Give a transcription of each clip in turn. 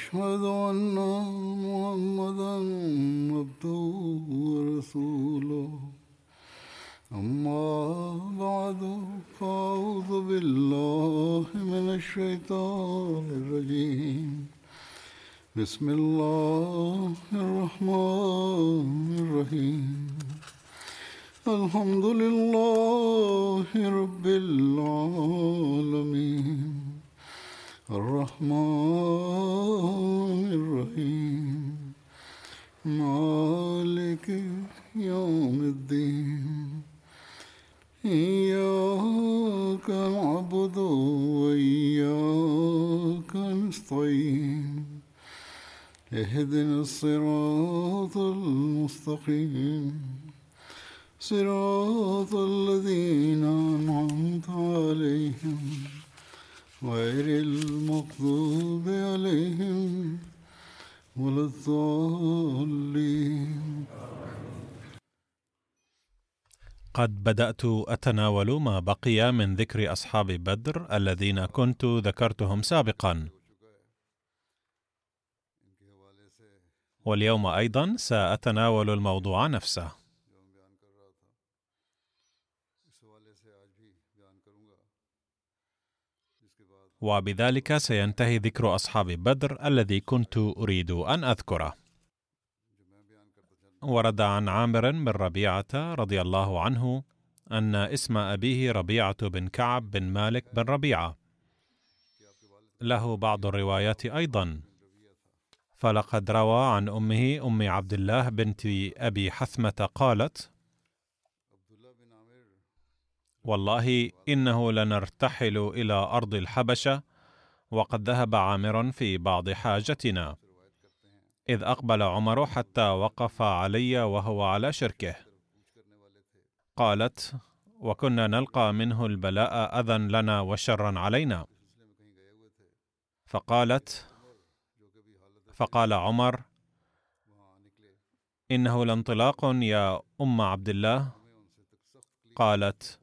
وأشهد أن محمدا عبده ورسوله. أما بعد فأعوذ بالله من الشيطان الرجيم. بسم الله الرحمن الرحيم. الحمد لله المستقيم صراط الذين أنعمت عليهم غير المغضوب عليهم ولا الضالين. قد بدأت أتناول ما بقي من ذكر أصحاب بدر الذين كنت ذكرتهم سابقا. واليوم أيضا سأتناول الموضوع نفسه. وبذلك سينتهي ذكر أصحاب بدر الذي كنت أريد أن أذكره. ورد عن عامر بن ربيعة رضي الله عنه أن اسم أبيه ربيعة بن كعب بن مالك بن ربيعة. له بعض الروايات أيضا. فلقد روى عن أمه أم عبد الله بنت أبي حثمة قالت والله إنه لنرتحل إلى أرض الحبشة وقد ذهب عامر في بعض حاجتنا إذ أقبل عمر حتى وقف علي وهو على شركه. قالت وكنا نلقى منه البلاء أذى لنا وشرا علينا. فقالت فقال عمر إنه لانطلاق يا أم عبد الله قالت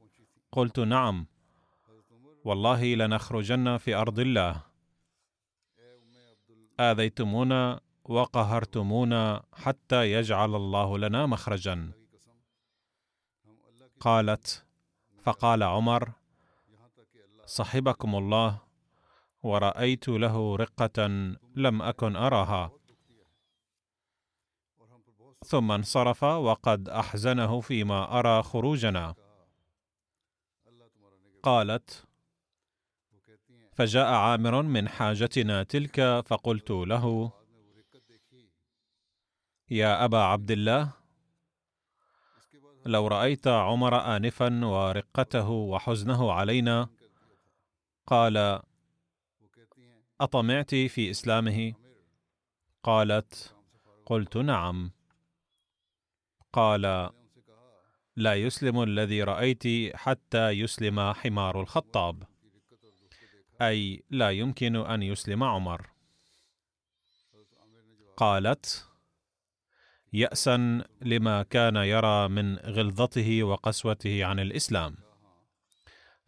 قلت نعم والله لنخرجن في أرض الله. آذيتمونا وقهرتمونا حتى يجعل الله لنا مخرجا. قالت فقال عمر صحبكم الله ورأيت له رقة لم أكن أراها. ثم انصرف وقد أحزنه فيما أرى خروجنا. قالت فجاء عامر من حاجتنا تلك فقلت له يا أبا عبد الله لو رأيت عمر انفا ورقته وحزنه علينا قال أطمعت في إسلامه؟ قالت قلت نعم. قال لا يسلم الذي رأيت حتى يسلم حمار الخطاب. أي لا يمكن أن يسلم عمر. قالت ياسا لما كان يرى من غلظته وقسوته عن الإسلام.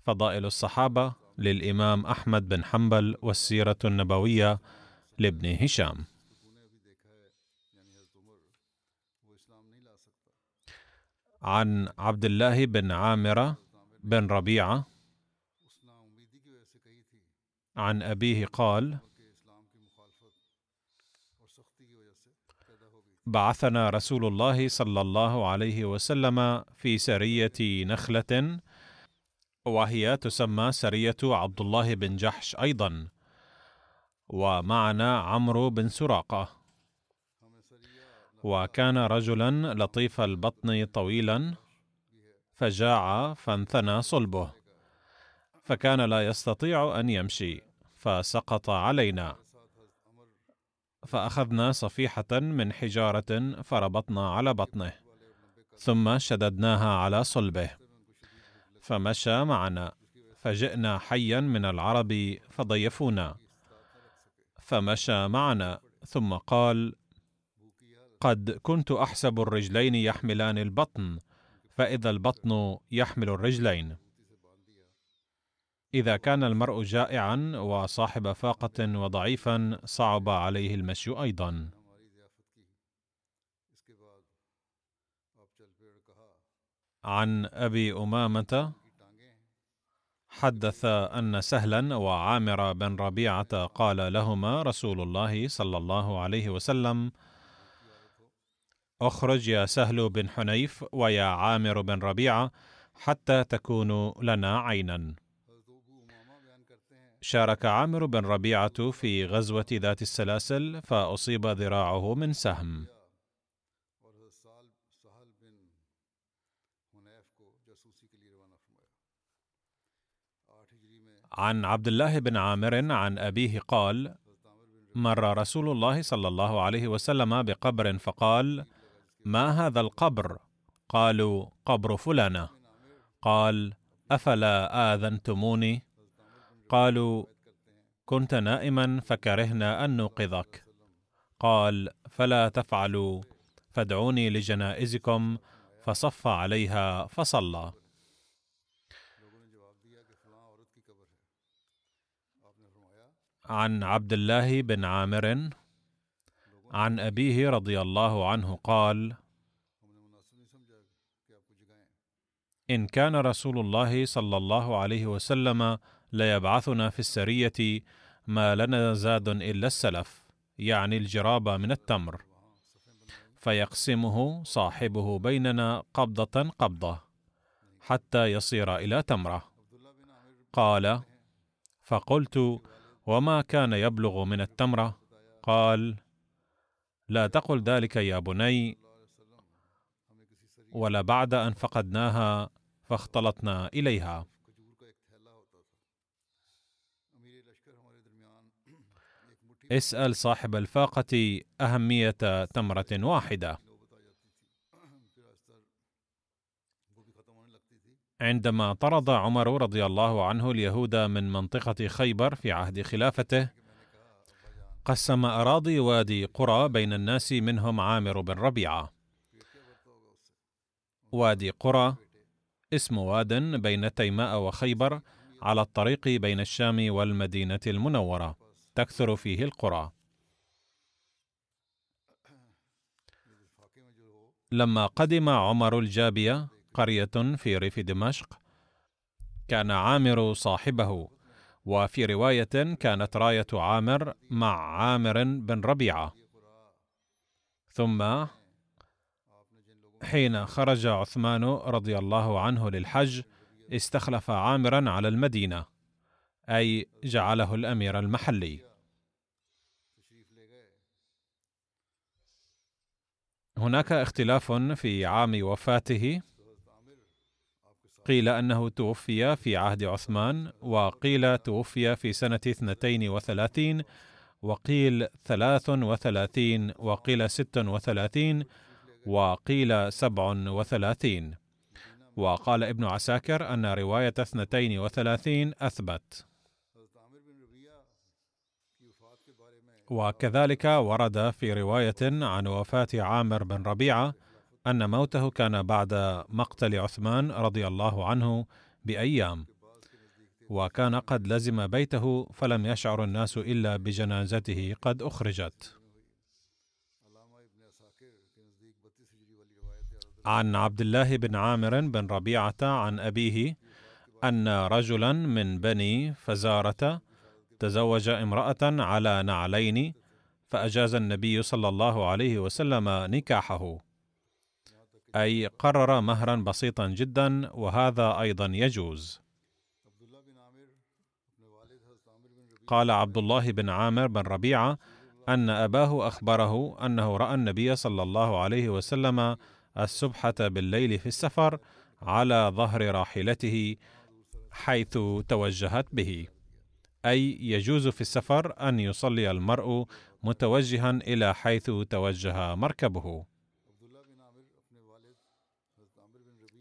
فضائل الصحابة للإمام أحمد بن حنبل والسيرة النبوية لابن هشام. عن عبد الله بن عامره بن ربيعة عن أبيه قال بعثنا رسول الله صلى الله عليه وسلم في سرية نخلة وهي تسمى سرية عبد الله بن جحش أيضا. ومعنا عمرو بن سراقة. وكان رجلا لطيف البطن طويلا فجاع فانثنى صلبه. فكان لا يستطيع أن يمشي فسقط علينا. فأخذنا صفيحة من حجارة فربطنا على بطنه ثم شددناها على صلبه. فمشى معنا. فجئنا حيا من العرب فضيفونا. فمشى معنا. ثم قال قد كنت أحسب الرجلين يحملان البطن فإذا البطن يحمل الرجلين. إذا كان المرء جائعا وصاحب فاقة وضعيفا صعب عليه المشي أيضا. عن أبي أمامة حدث أن سهلا وعامر بن ربيعة قال لهما رسول الله صلى الله عليه وسلم أخرج يا سهل بن حنيف ويا عامر بن ربيعة حتى تكونوا لنا عينا. شارك عامر بن ربيعة في غزوة ذات السلاسل فأصيب ذراعه من سهم. عن عبد الله بن عامر عن أبيه قال مر رسول الله صلى الله عليه وسلم بقبر فقال ما هذا القبر؟ قالوا قبر فلانة. قال أفلا آذنتموني؟ قالوا كنت نائما فكرهنا أن نوقظك. قال فلا تفعلوا فادعوني لجنائزكم فصف عليها فصلى. عن عبد الله بن عامر عن أبيه رضي الله عنه قال إن كان رسول الله صلى الله عليه وسلم ليبعثنا في السرية ما لنا زاد إلا السلف يعني الجراب من التمر فيقسمه صاحبه بيننا قبضة قبضة حتى يصير إلى تمرة. قال فقلت وما كان يبلغ من التمرة؟ قال لا تقل ذلك يا بني ولا بعد أن فقدناها فاختلطنا إليها. اسأل صاحب الفاقة أهمية تمرة واحدة. عندما طرد عمر رضي الله عنه اليهود من منطقة خيبر في عهد خلافته قسم أراضي وادي قرى بين الناس منهم عامر بن ربيعة. وادي قرى اسم واد بين تيماء وخيبر على الطريق بين الشام والمدينة المنورة تكثر فيه القرى. لما قدم عمر الجابية قرية في ريف دمشق كان عامر صاحبه وفي رواية كانت راية عامر مع عامر بن ربيعة. ثم حين خرج عثمان رضي الله عنه للحج استخلف عامرا على المدينة أي جعله الأمير المحلي. هناك اختلاف في عام وفاته قيل أنه توفي في عهد عثمان وقيل توفي في سنة اثنتين وثلاثين وقيل ثلاث وثلاثين وقيل ست وثلاثين وقيل سبع وثلاثين. وقال ابن عساكر أن رواية اثنتين وثلاثين أثبت. وكذلك ورد في رواية عن وفاة عامر بن ربيعة أن موته كان بعد مقتل عثمان رضي الله عنه بأيام وكان قد لزم بيته فلم يشعر الناس إلا بجنازته قد أخرجت. عن عبد الله بن عامر بن ربيعة عن أبيه أن رجلا من بني فزارة تزوج امرأة على نعلين فأجاز النبي صلى الله عليه وسلم نكاحه. أي قرر مهرا بسيطا جدا وهذا أيضا يجوز. قال عبد الله بن عامر بن ربيعة أن أباه أخبره أنه رأى النبي صلى الله عليه وسلم السبحة بالليل في السفر على ظهر راحلته حيث توجهت به. أي يجوز في السفر أن يصلي المرء متوجها إلى حيث توجه مركبه.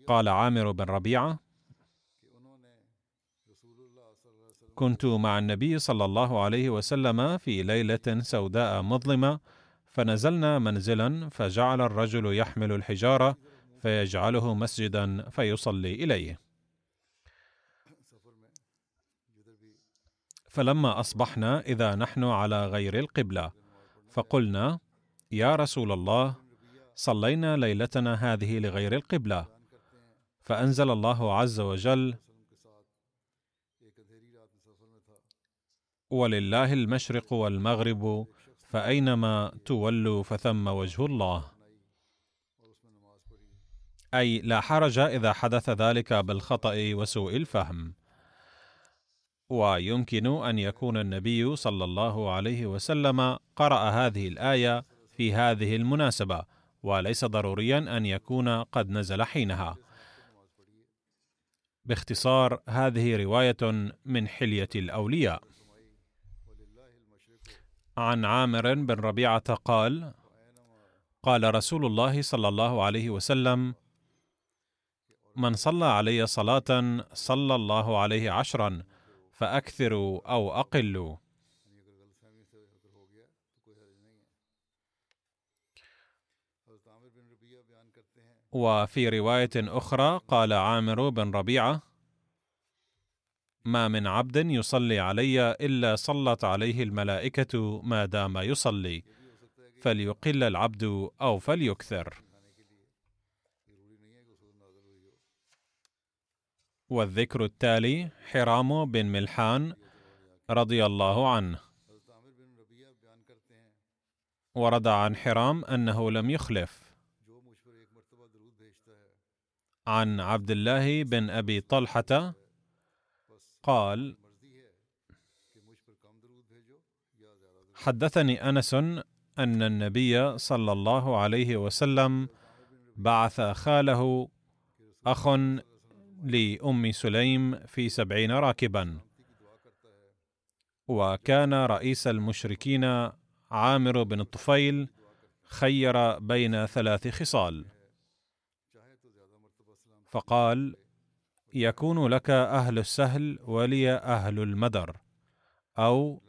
قال عامر بن ربيعة كنت مع النبي صلى الله عليه وسلم في ليلة سوداء مظلمة فنزلنا منزلا فجعل الرجل يحمل الحجارة فيجعله مسجدا فيصلي إليه. فلما أصبحنا إذا نحن على غير القبلة فقلنا يا رسول الله صلينا ليلتنا هذه لغير القبلة فأنزل الله عز وجل ولله المشرق والمغرب فأينما تولوا فثم وجه الله. أي لا حرج إذا حدث ذلك بالخطأ وسوء الفهم. ويمكن أن يكون النبي صلى الله عليه وسلم قرأ هذه الآية في هذه المناسبة وليس ضروريا أن يكون قد نزل حينها. باختصار هذه رواية من حلية الأولياء. عن عامر بن ربيعة قال قال رسول الله صلى الله عليه وسلم من صلى علي صلاة صلى الله عليه عشرا فأكثروا أو أقلوا. وفي رواية أخرى قال عامر بن ربيعة ما من عبد يصلي علي إلا صلت عليه الملائكة ما دام يصلي فليقل العبد أو فليكثر. والذكر التالي حرام بن ملحان رضي الله عنه. ورد عن حرام أنه لم يخلف. عن عبد الله بن أبي طلحة قال حدثني أنس أن النبي صلى الله عليه وسلم بعث خاله أخ لأم سليم في سبعين راكبا وكان رئيس المشركين عامر بن الطفيل خير بين ثلاث خصال. فقال يكون لك أهل السهل ولي أهل المدر أو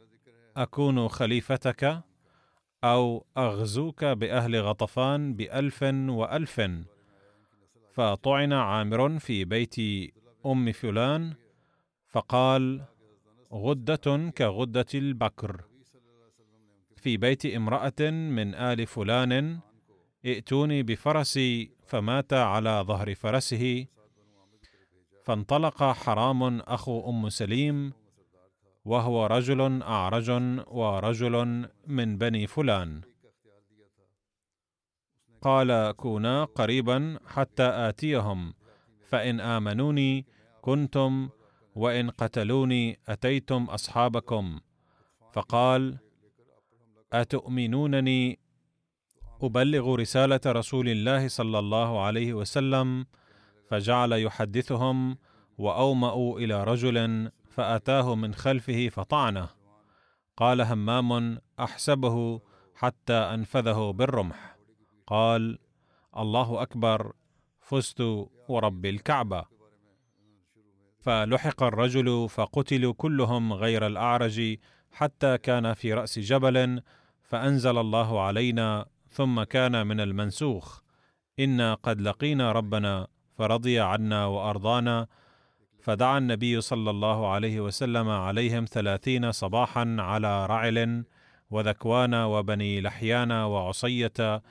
أكون خليفتك أو أغزوك بأهل غطفان بألف وألف فطعن عامر في بيت أم فلان فقال غدة كغدة البكر في بيت امرأة من آل فلان ائتوني بفرسي فمات على ظهر فرسه فانطلق حرام أخو أم سليم وهو رجل أعرج ورجل من بني فلان. قال كونا قريبا حتى آتيهم فإن آمنوني كنتم وإن قتلوني أتيتم أصحابكم. فقال أتؤمنونني أبلغ رسالة رسول الله صلى الله عليه وسلم فجعل يحدثهم واومأوا إلى رجل فأتاه من خلفه فطعنه. قال همام أحسبه حتى أنفذه بالرمح. قال الله أكبر فزت ورب الكعبة. فلحق الرجل فقتلوا كلهم غير الأعرج حتى كان في رأس جبل فأنزل الله علينا ثم كان من المنسوخ. إنا قد لقينا ربنا فرضي عنا وأرضانا فدعا النبي صلى الله عليه وسلم عليهم ثلاثين صباحا على رعل وذكوان وبني لحيان وعصية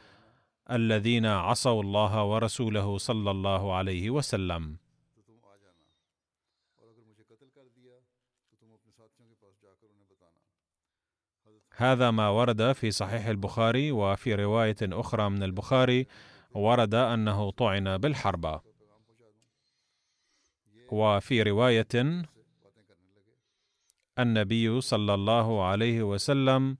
الذين عصوا الله ورسوله صلى الله عليه وسلم. هذا ما ورد في صحيح البخاري وفي رواية أخرى من البخاري ورد أنه طعن بالحربه وفي رواية النبي صلى الله عليه وسلم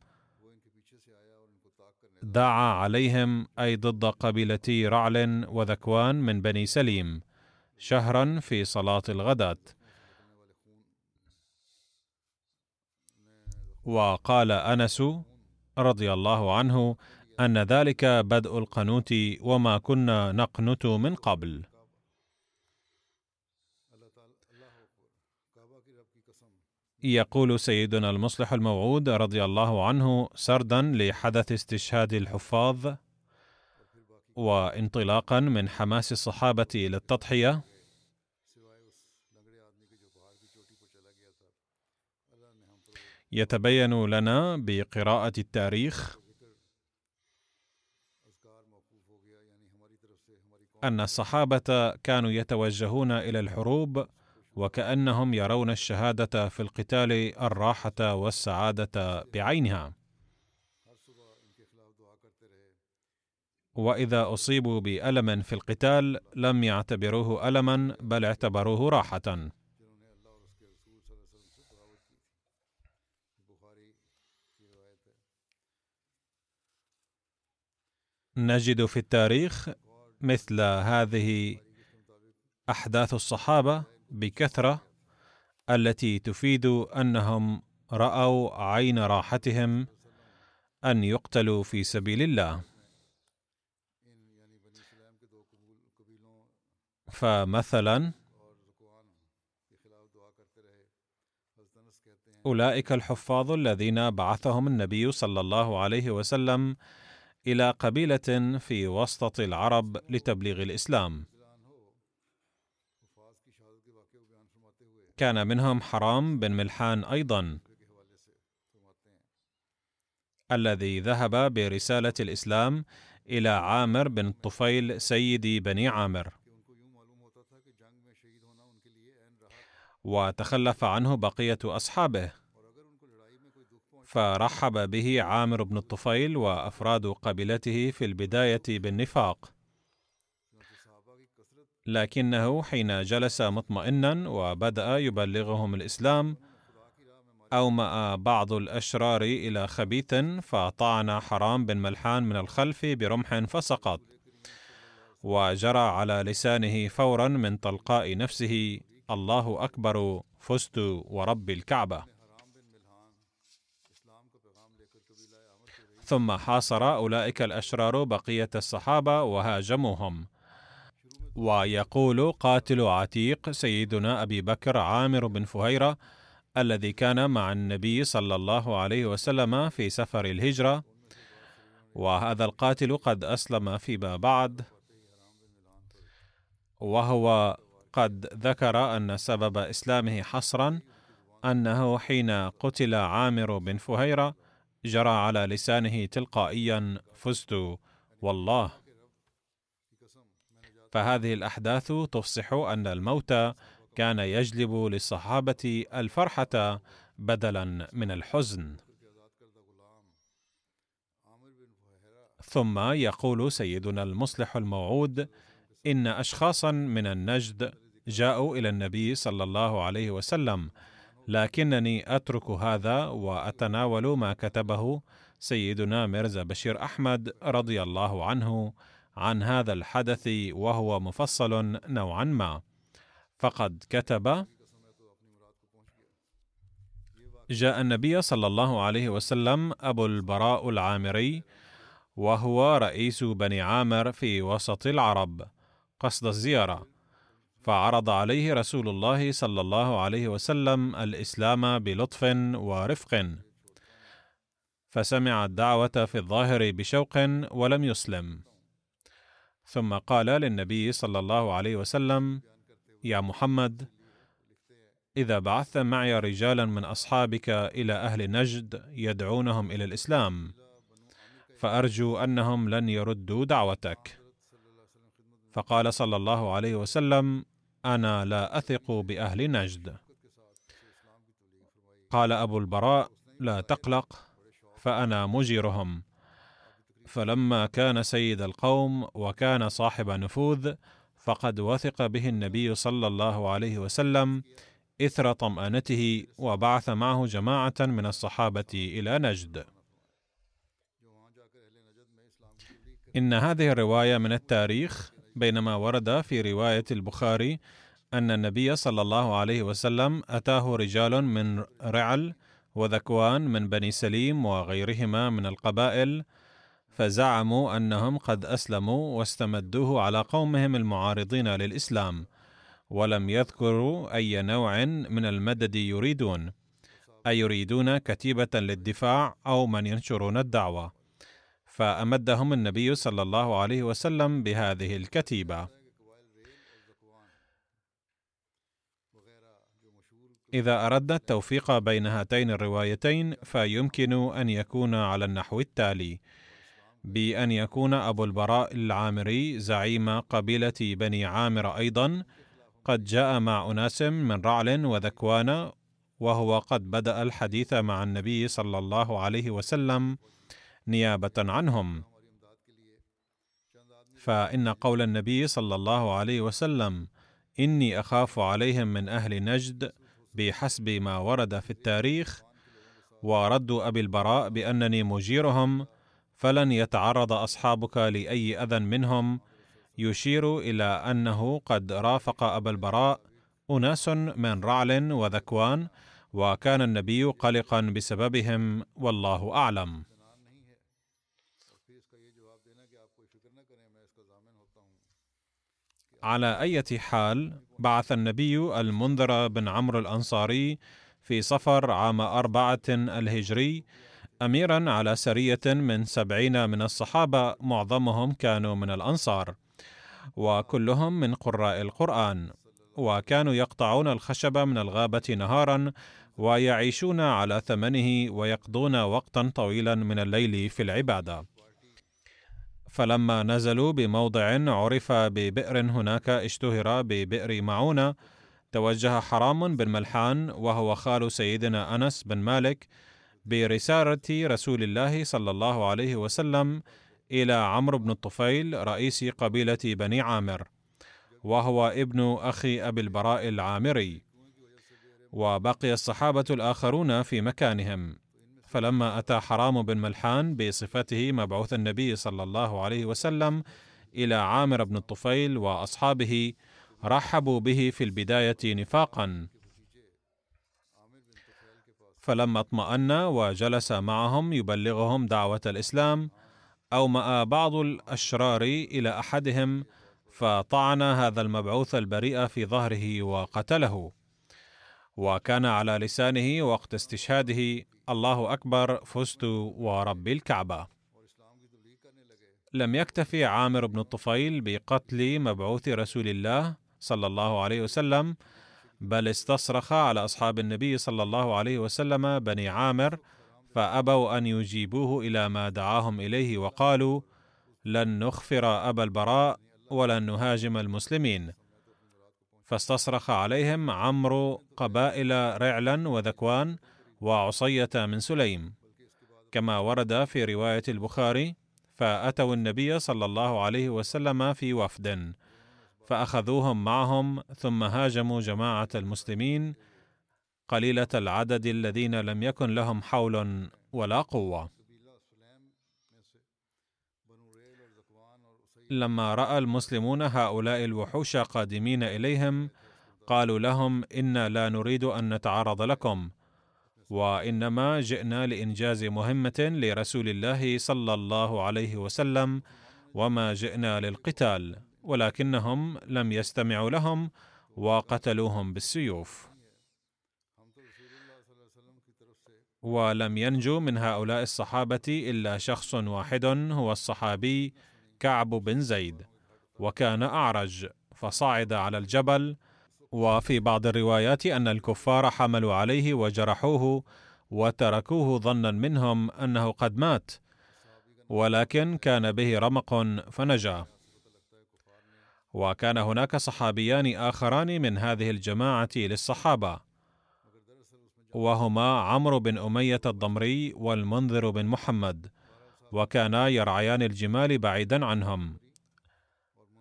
دعا عليهم أي ضد قبيلتي رعل وذكوان من بني سليم شهرا في صلاة الغداة. وقال أنس رضي الله عنه أن ذلك بدء القنوت وما كنا نقنت من قبل. يقول سيدنا المصلح الموعود رضي الله عنه سردا لحدث استشهاد الحفاظ وانطلاقا من حماس الصحابة إلى يتبين لنا بقراءة التاريخ أن الصحابة كانوا يتوجهون إلى الحروب وكأنهم يرون الشهادة في القتال الراحة والسعادة بعينها. وإذا أصيبوا بألم في القتال لم يعتبروه ألما بل اعتبروه راحة. نجد في التاريخ مثل هذه أحداث الصحابة بكثرة التي تفيد أنهم رأوا عين راحتهم أن يقتلوا في سبيل الله. فمثلا أولئك الحفاظ الذين بعثهم النبي صلى الله عليه وسلم إلى قبيلة في وسط العرب لتبليغ الإسلام. كان منهم حرام بن ملحان أيضا الذي ذهب برسالة الإسلام إلى عامر بن طفيل سيد بني عامر. وتخلف عنه بقية أصحابه. فرحب به عامر بن الطفيل وأفراد قبيلته في البداية بالنفاق. لكنه حين جلس مطمئنا وبدأ يبلغهم الإسلام أومأ بعض الأشرار إلى خبيث فطعن حرام بن ملحان من الخلف برمح فسقط وجرى على لسانه فورا من تلقاء نفسه الله أكبر فزت ورب الكعبة. ثم حاصر أولئك الأشرار بقية الصحابة وهاجموهم. ويقول قاتل عتيق سيدنا أبي بكر عامر بن فهيرة الذي كان مع النبي صلى الله عليه وسلم في سفر الهجرة. وهذا القاتل قد أسلم فيما بعد. وهو قد ذكر أن سبب إسلامه حصرا أنه حين قتل عامر بن فهيرة جرى على لسانه تلقائيا فزت والله. فهذه الأحداث تفصح أن الموت كان يجلب للصحابة الفرحة بدلا من الحزن. ثم يقول سيدنا المصلح الموعود إن اشخاصا من النجد جاءوا إلى النبي صلى الله عليه وسلم لكنني أترك هذا وأتناول ما كتبه سيدنا ميرزا بشير أحمد رضي الله عنه عن هذا الحدث وهو مفصل نوعا ما. فقد كتب جاء النبي صلى الله عليه وسلم أبو البراء العامري وهو رئيس بني عامر في وسط العرب قصد الزيارة. فعرض عليه رسول الله صلى الله عليه وسلم الإسلام بلطف ورفق. فسمع الدعوة في الظاهر بشوق ولم يسلم. ثم قال للنبي صلى الله عليه وسلم يا محمد إذا بعثت معي رجالا من أصحابك إلى أهل نجد يدعونهم إلى الإسلام فأرجو أنهم لن يردوا دعوتك. فقال صلى الله عليه وسلم أنا لا أثق بأهل نجد. قال أبو البراء لا تقلق فأنا مجيرهم. فلما كان سيد القوم وكان صاحب نفوذ فقد وثق به النبي صلى الله عليه وسلم إثر طمأنته وبعث معه جماعة من الصحابة إلى نجد. إن هذه الرواية من التاريخ بينما ورد في رواية البخاري أن النبي صلى الله عليه وسلم أتاه رجال من رعل وذكوان من بني سليم وغيرهما من القبائل فزعموا أنهم قد أسلموا واستمدوه على قومهم المعارضين للإسلام ولم يذكروا أي نوع من المدد يريدون أيريدون كتيبة للدفاع أو من ينشرون الدعوة. فأمدهم النبي صلى الله عليه وسلم بهذه الكتيبة. إذا اردنا التوفيق بين هاتين الروايتين فيمكن أن يكون على النحو التالي. بأن يكون أبو البراء العامري زعيم قبيلة بني عامر أيضا. قد جاء مع أناس من رعل وذكوان وهو قد بدأ الحديث مع النبي صلى الله عليه وسلم. نيابة عنهم. فإن قول النبي صلى الله عليه وسلم إني أخاف عليهم من أهل نجد بحسب ما ورد في التاريخ ورد أبي البراء بأنني مجيرهم فلن يتعرض أصحابك لأي أذى منهم يشير إلى أنه قد رافق أبا البراء أناس من رعل وذكوان وكان النبي قلقا بسببهم والله أعلم. على اية حال بعث النبي المنذر بن عمرو الأنصاري في صفر عام أربعة الهجري أميرا على سرية من سبعين من الصحابة معظمهم كانوا من الأنصار وكلهم من قراء القرآن وكانوا يقطعون الخشب من الغابة نهارا ويعيشون على ثمنه ويقضون وقتا طويلا من الليل في العبادة. فلما نزلوا بموضع عرف ببئر هناك اشتهر ببئر معونة. توجه حرام بن ملحان وهو خال سيدنا أنس بن مالك برسالة رسول الله صلى الله عليه وسلم إلى عمرو بن الطفيل رئيس قبيلة بني عامر وهو ابن أخي أبي البراء العامري. وبقي الصحابة الآخرون في مكانهم. فلما أتى حرام بن ملحان بصفته مبعوث النبي صلى الله عليه وسلم إلى عامر بن الطفيل وأصحابه رحبوا به في البداية نفاقا. فلما اطمأن وجلس معهم يبلغهم دعوة الإسلام أومأ بعض الأشرار إلى أحدهم فطعن هذا المبعوث البريء في ظهره وقتله. وكان على لسانه وقت استشهاده الله أكبر فزت ورب الكعبة. لم يكتفي عامر بن الطفيل بقتل مبعوث رسول الله صلى الله عليه وسلم بل استصرخ على أصحاب النبي صلى الله عليه وسلم بني عامر فأبوا أن يجيبوه إلى ما دعاهم إليه وقالوا لن نخفر أبا البراء ولن نهاجم المسلمين. فاستصرخ عليهم عمرو قبائل رعلا وذكوان وعصية من سليم. كما ورد في رواية البخاري فأتوا النبي صلى الله عليه وسلم في وفد فأخذوهم معهم ثم هاجموا جماعة المسلمين قليلة العدد الذين لم يكن لهم حول ولا قوة. لما رأى المسلمون هؤلاء الوحوش قادمين إليهم قالوا لهم إنا لا نريد أن نتعرض لكم وإنما جئنا لإنجاز مهمة لرسول الله صلى الله عليه وسلم وما جئنا للقتال ولكنهم لم يستمعوا لهم وقتلوهم بالسيوف. ولم ينجو من هؤلاء الصحابة إلا شخص واحد هو الصحابي كعب بن زيد وكان أعرج فصعد على الجبل وفي بعض الروايات أن الكفار حملوا عليه وجرحوه وتركوه ظنا منهم أنه قد مات ولكن كان به رمق فنجا. وكان هناك صحابيان آخران من هذه الجماعة للصحابة وهما عمرو بن أمية الضمري والمنذر بن محمد وكانا يرعيان الجمال بعيدا عنهم.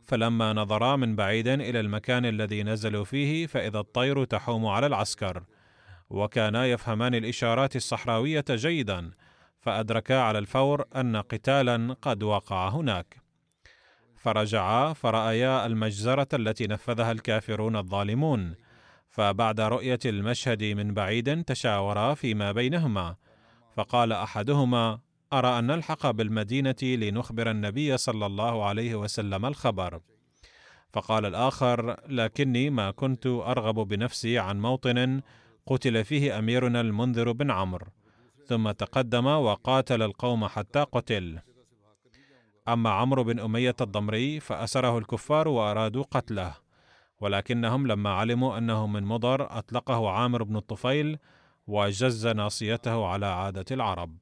فلما نظرا من بعيد إلى المكان الذي نزلوا فيه فإذا الطير تحوم على العسكر. وكانا يفهمان الإشارات الصحراوية جيدا فأدركا على الفور أن قتالا قد وقع هناك. فرجعا فرأيا المجزرة التي نفذها الكافرون الظالمون. فبعد رؤية المشهد من بعيد تشاورا فيما بينهما. فقال أحدهما أرى أن نلحق بالمدينة لنخبر النبي صلى الله عليه وسلم الخبر. فقال الآخر لكني ما كنت أرغب بنفسي عن موطن قتل فيه أميرنا المنذر بن عمرو ثم تقدم وقاتل القوم حتى قتل. أما عمرو بن أمية الضمري فأسره الكفار وأرادوا قتله ولكنهم لما علموا أنه من مضر أطلقه عامر بن الطفيل وجز ناصيته على عادة العرب.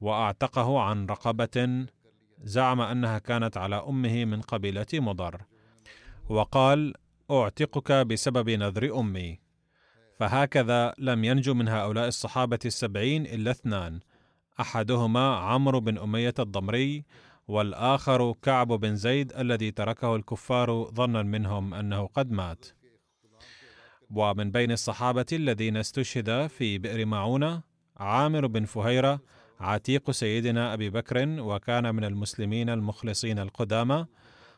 وأعتقه عن رقبة زعم أنها كانت على أمه من قبيلة مضر. وقال أعتقك بسبب نذر أمي. فهكذا لم ينجو من هؤلاء الصحابة السبعين إلا اثنان. أحدهما عمرو بن أمية الضمري والآخر كعب بن زيد الذي تركه الكفار ظنا منهم أنه قد مات. ومن بين الصحابة الذين استشهد في بئر معونة عامر بن فهيرة عتيق سيدنا أبي بكر وكان من المسلمين المخلصين القدامى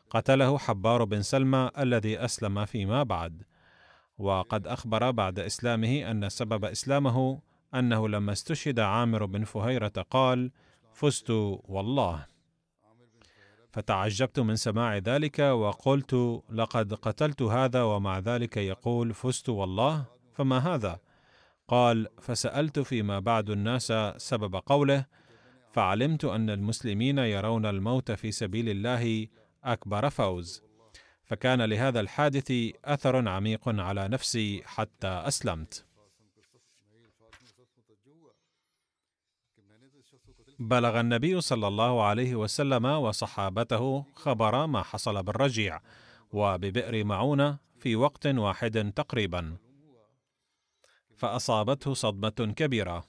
قتله حبار بن سلمى الذي أسلم فيما بعد. وقد أخبر بعد إسلامه أن سبب إسلامه أنه لما استشهد عامر بن فهيرة قال فزت والله فتعجبت من سماع ذلك وقلت لقد قتلت هذا ومع ذلك يقول فزت والله فما هذا؟ قال فسألت فيما بعد الناس سبب قوله فعلمت أن المسلمين يرون الموت في سبيل الله أكبر فوز فكان لهذا الحادث أثر عميق على نفسي حتى أسلمت. بلغ النبي صلى الله عليه وسلم وصحابته خبر ما حصل بالرجيع وببئر معونة في وقت واحد تقريبا. فأصابته صدمة كبيرة.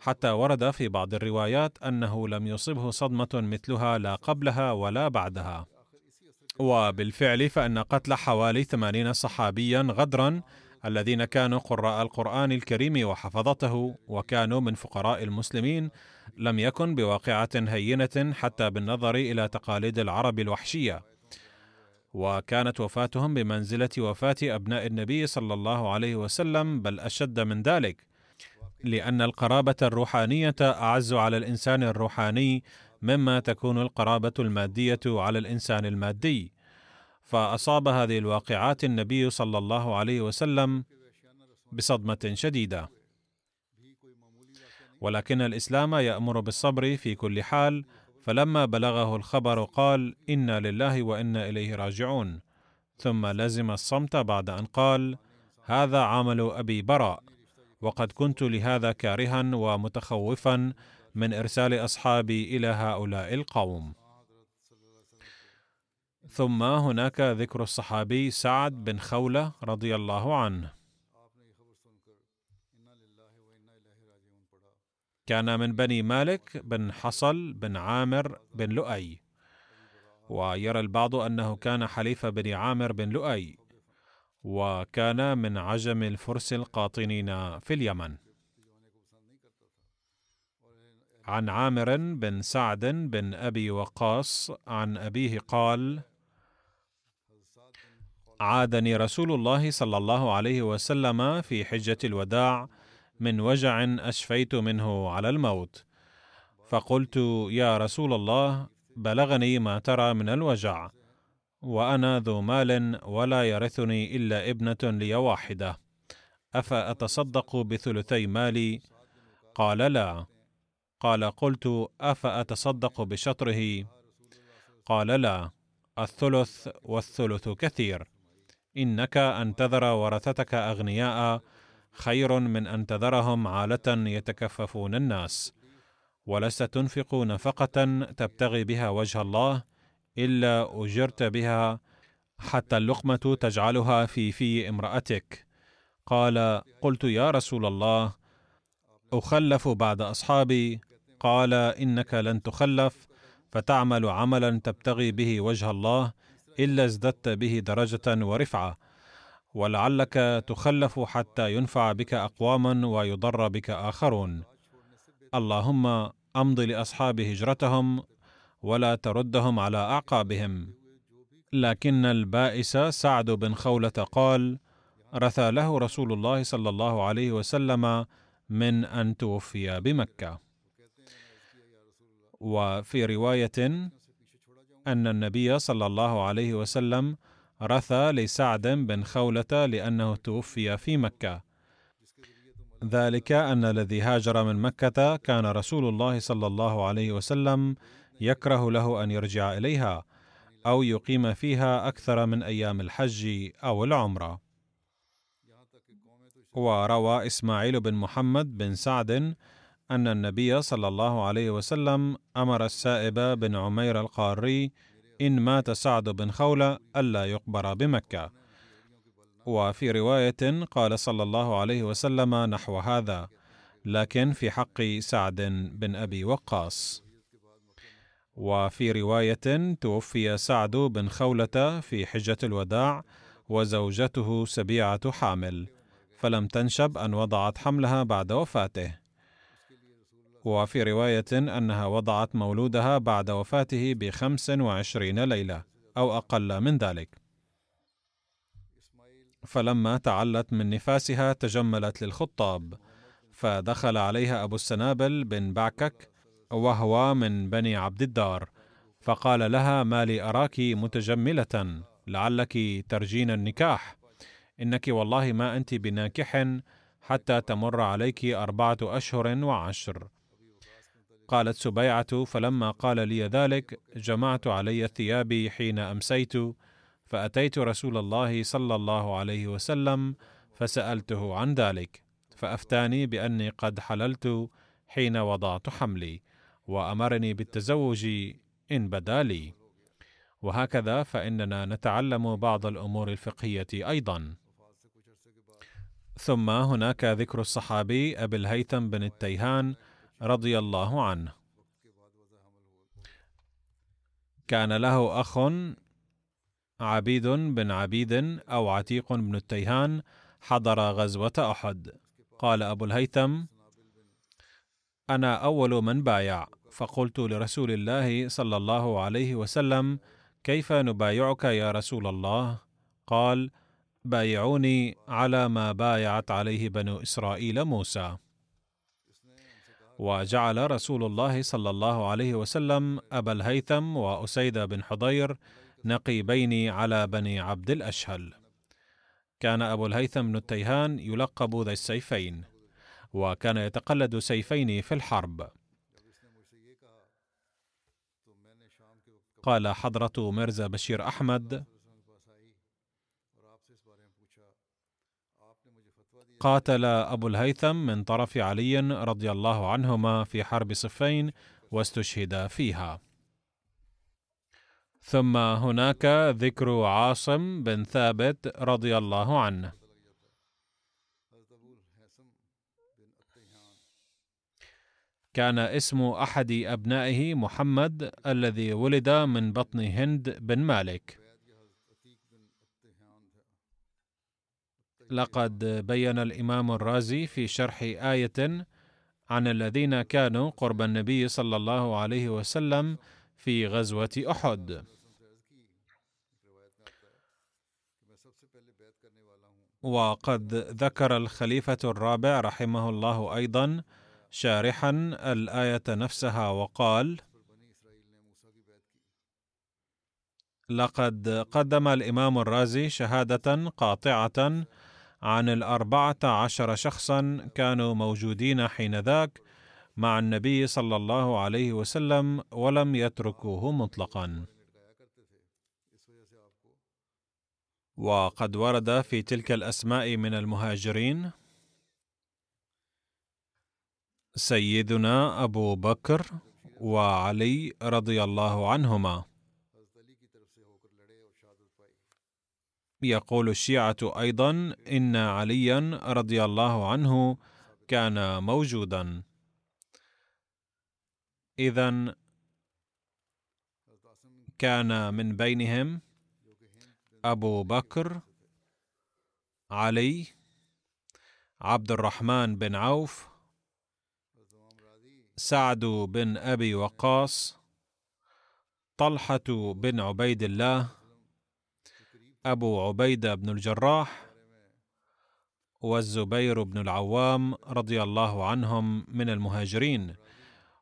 حتى ورد في بعض الروايات أنه لم يصبه صدمة مثلها لا قبلها ولا بعدها. وبالفعل فإن قتل حوالي ثمانين صحابيا غدرا الذين كانوا قراء القرآن الكريم وحفظته وكانوا من فقراء المسلمين لم يكن بواقعة هينة حتى بالنظر إلى تقاليد العرب الوحشية. وكانت وفاتهم بمنزلة وفاة أبناء النبي صلى الله عليه وسلم بل أشد من ذلك لأن القرابة الروحانية أعز على الإنسان الروحاني مما تكون القرابة المادية على الإنسان المادي. فأصاب هذه الواقعات النبي صلى الله عليه وسلم بصدمة شديدة. ولكن الإسلام يأمر بالصبر في كل حال فلما بلغه الخبر قال إنا لله وإنا إليه راجعون. ثم لزم الصمت بعد أن قال هذا عمل أبي براء وقد كنت لهذا كارها ومتخوفا من إرسال أصحابي إلى هؤلاء القوم. ثم هناك ذكر الصحابي سعد بن خولة رضي الله عنه. كان من بني مالك بن حصل بن عامر بن لؤي. ويرى البعض أنه كان حليف بن عامر بن لؤي وكان من عجم الفرس القاطنين في اليمن. عن عامر بن سعد بن أبي وقاص عن أبيه قال عادني رسول الله صلى الله عليه وسلم في حجة الوداع من وجع أشفيت منه على الموت. فقلت يا رسول الله بلغني ما ترى من الوجع وأنا ذو مال ولا يرثني إلا ابنة لي واحدة. أفأتصدق بثلثي مالي؟ قال لا. قال قلت أفأتصدق بشطره؟ قال لا الثلث والثلث كثير. إنك أن تذر ورثتك أغنياء خير من أن تذرهم عالة يتكففون الناس ولست تنفق نفقة تبتغي بها وجه الله إلا أجرت بها حتى اللقمة تجعلها في في امرأتك. قال قلت يا رسول الله أخلف بعد أصحابي. قال إنك لن تخلف فتعمل عملا تبتغي به وجه الله إلا ازددت به درجة ورفعة. ولعلك تخلف حتى ينفع بك اقوام ويضر بك آخرون. اللهم أمض لأصحاب هجرتهم ولا تردهم على أعقابهم. لكن البائس سعد بن خولة قال رثى له رسول الله صلى الله عليه وسلم من أن توفي بمكة. وفي رواية أن النبي صلى الله عليه وسلم رثى لسعد بن خولة لأنه توفي في مكة. ذلك أن الذي هاجر من مكة كان رسول الله صلى الله عليه وسلم يكره له أن يرجع إليها أو يقيم فيها أكثر من أيام الحج أو العمرة. وروى إسماعيل بن محمد بن سعد أن النبي صلى الله عليه وسلم أمر السائب بن عمير القاري إن مات سعد بن خولة ألا يقبر بمكة. وفي رواية قال صلى الله عليه وسلم نحو هذا لكن في حق سعد بن أبي وقاص. وفي رواية توفي سعد بن خولة في حجة الوداع وزوجته سبيعة حامل فلم تنشب أن وضعت حملها بعد وفاته. وفي رواية أنها وضعت مولودها بعد وفاته بخمس وعشرين ليلة أو أقل من ذلك. فلما تعلت من نفاسها تجملت للخطاب فدخل عليها أبو السنابل بن بعكك وهو من بني عبد الدار فقال لها ما لي أراك متجملة لعلك ترجين النكاح. إنك والله ما أنت بناكح حتى تمر عليك أربعة أشهر وعشر. قالت سبيعة فلما قال لي ذلك جمعت علي ثيابي حين أمسيت فأتيت رسول الله صلى الله عليه وسلم فسألته عن ذلك فأفتاني بأني قد حللت حين وضعت حملي وأمرني بالتزوج إن بدا لي. وهكذا فإننا نتعلم بعض الأمور الفقهية أيضا. ثم هناك ذكر الصحابي أبي الهيثم بن التيهان رضي الله عنه. كان له أخ عبيد بن عبيد أو عتيق بن التيهان حضر غزوة أحد. قال أبو الهيثم أنا أول من بايع. فقلت لرسول الله صلى الله عليه وسلم كيف نبايعك يا رسول الله؟ قال بايعوني على ما بايعت عليه بنو إسرائيل موسى. وجعل رسول الله صلى الله عليه وسلم أبا الهيثم وأسيد بن حضير نقيبين على بني عبد الأشهل. كان أبو الهيثم بن التيهان يلقب ذا السيفين وكان يتقلد سيفين في الحرب. قال حضرة مرزا بشير أحمد قاتل أبو الهيثم من طرف علي رضي الله عنهما في حرب صفين واستشهد فيها. ثم هناك ذكر عاصم بن ثابت رضي الله عنه. كان اسم أحد أبنائه محمد الذي ولد من بطن هند بن مالك. لقد بين الإمام الرازي في شرح آية عن الذين كانوا قرب النبي صلى الله عليه وسلم في غزوة أحد. وقد ذكر الخليفة الرابع رحمه الله أيضا شارحا الآية نفسها وقال لقد قدم الإمام الرازي شهادة قاطعة عن الأربعة عشر شخصا كانوا موجودين حينذاك مع النبي صلى الله عليه وسلم ولم يتركوه مطلقا. وقد ورد في تلك الأسماء من المهاجرين سيدنا أبو بكر وعلي رضي الله عنهما. يقول الشيعة أيضا إن عليا رضي الله عنه كان موجودا. اذا كان من بينهم أبو بكر علي عبد الرحمن بن عوف سعد بن أبي وقاص طلحة بن عبيد الله أبو عبيدة بن الجراح والزبير بن العوام رضي الله عنهم من المهاجرين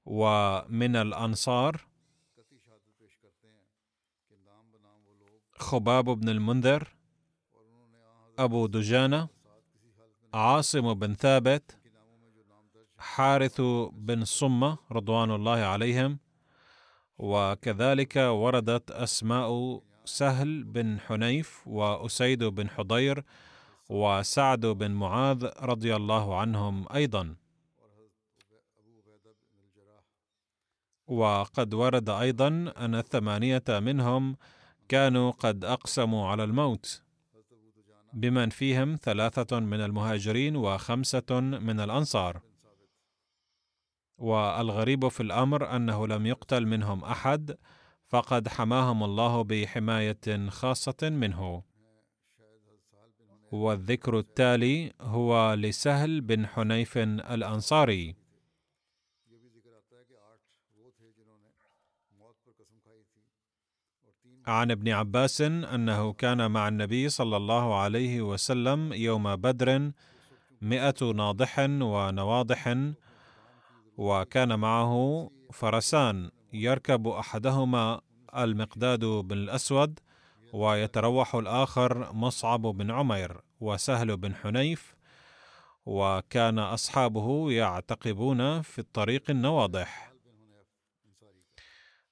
ومن الأنصار خباب بن المنذر أبو دجانة عاصم بن ثابت حارث بن صمة رضوان الله عليهم وكذلك وردت أسماء سهل بن حنيف وأسيد بن حضير وسعد بن معاذ رضي الله عنهم أيضا. وقد ورد أيضا أن الثمانية منهم كانوا قد أقسموا على الموت بمن فيهم ثلاثة من المهاجرين وخمسة من الأنصار. والغريب في الأمر أنه لم يقتل منهم أحد فقد حماهم الله بحماية خاصة منه. والذكر التالي هو لسهل بن حنيف الأنصاري. عن ابن عباس أنه كان مع النبي صلى الله عليه وسلم يوم بدر مئة ناضح ونواضح وكان معه فرسان. يركب أحدهما المقداد بن الاسود ويتروح الآخر مصعب بن عمير وسهل بن حنيف وكان أصحابه يعتقبون في الطريق النواضح.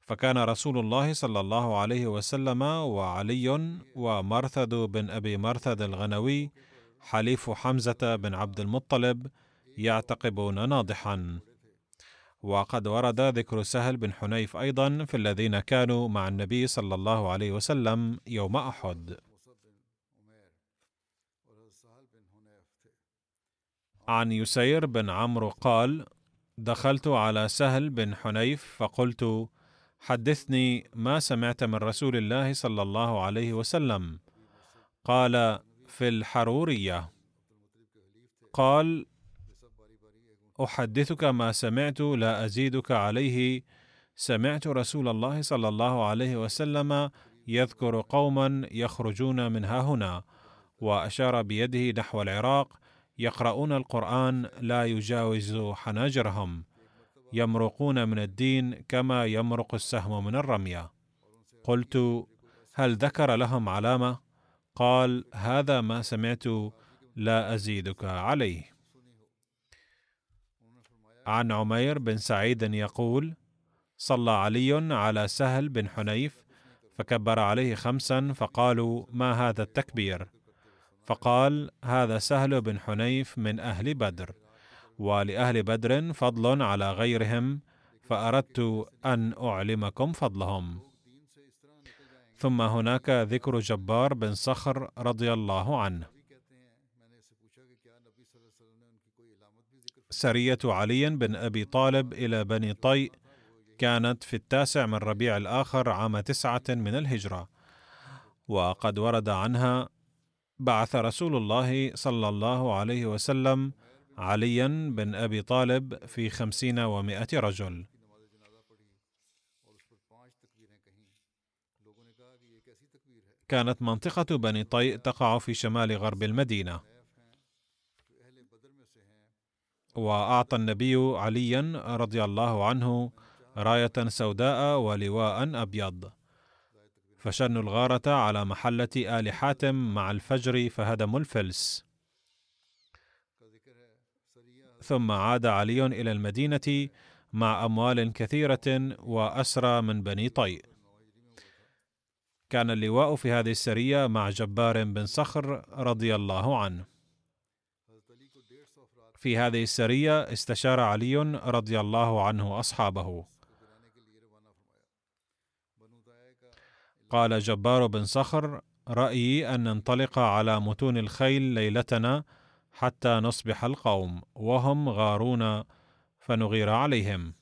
فكان رسول الله صلى الله عليه وسلم وعلي ومرثد بن أبي مرثد الغنوي حليف حمزة بن عبد المطلب يعتقبون ناضحا. وقد ورد ذكر سهل بن حنيف أيضا في الذين كانوا مع النبي صلى الله عليه وسلم يوم أحد. عن يسير بن عمرو قال دخلت على سهل بن حنيف فقلت حدثني ما سمعت من رسول الله صلى الله عليه وسلم قال في الحرورية قال أحدثك ما سمعت لا أزيدك عليه. سمعت رسول الله صلى الله عليه وسلم يذكر قوما يخرجون من ها هنا وأشار بيده نحو العراق يقرؤون القرآن لا يجاوز حناجرهم. يمرقون من الدين كما يمرق السهم من الرمية. قلت هل ذكر لهم علامة؟ قال هذا ما سمعت لا أزيدك عليه. عن عمير بن سعيد يقول صلى علي على سهل بن حنيف فكبر عليه خمسا فقالوا ما هذا التكبير؟ فقال هذا سهل بن حنيف من أهل بدر ولأهل بدر فضل على غيرهم فأردت أن أعلمكم فضلهم. ثم هناك ذكر جبار بن صخر رضي الله عنه. سرية علي بن أبي طالب إلى بني طيء كانت في التاسع من ربيع الآخر عام تسعة من الهجرة. وقد ورد عنها بعث رسول الله صلى الله عليه وسلم عليا بن أبي طالب في خمسين ومائة رجل. كانت منطقة بني طيء تقع في شمال غرب المدينة. وأعطى النبي عليا رضي الله عنه راية سوداء ولواء أبيض. فشنوا الغارة على محلة آل حاتم مع الفجر فهدموا الفلس. ثم عاد علي إلى المدينة مع أموال كثيرة وأسرى من بني طيء. كان اللواء في هذه السرية مع جبار بن صخر رضي الله عنه. في هذه السرية استشار علي رضي الله عنه أصحابه. قال جبار بن صخر رأيي أن ننطلق على متون الخيل ليلتنا حتى نصبح القوم وهم غارون فنغير عليهم.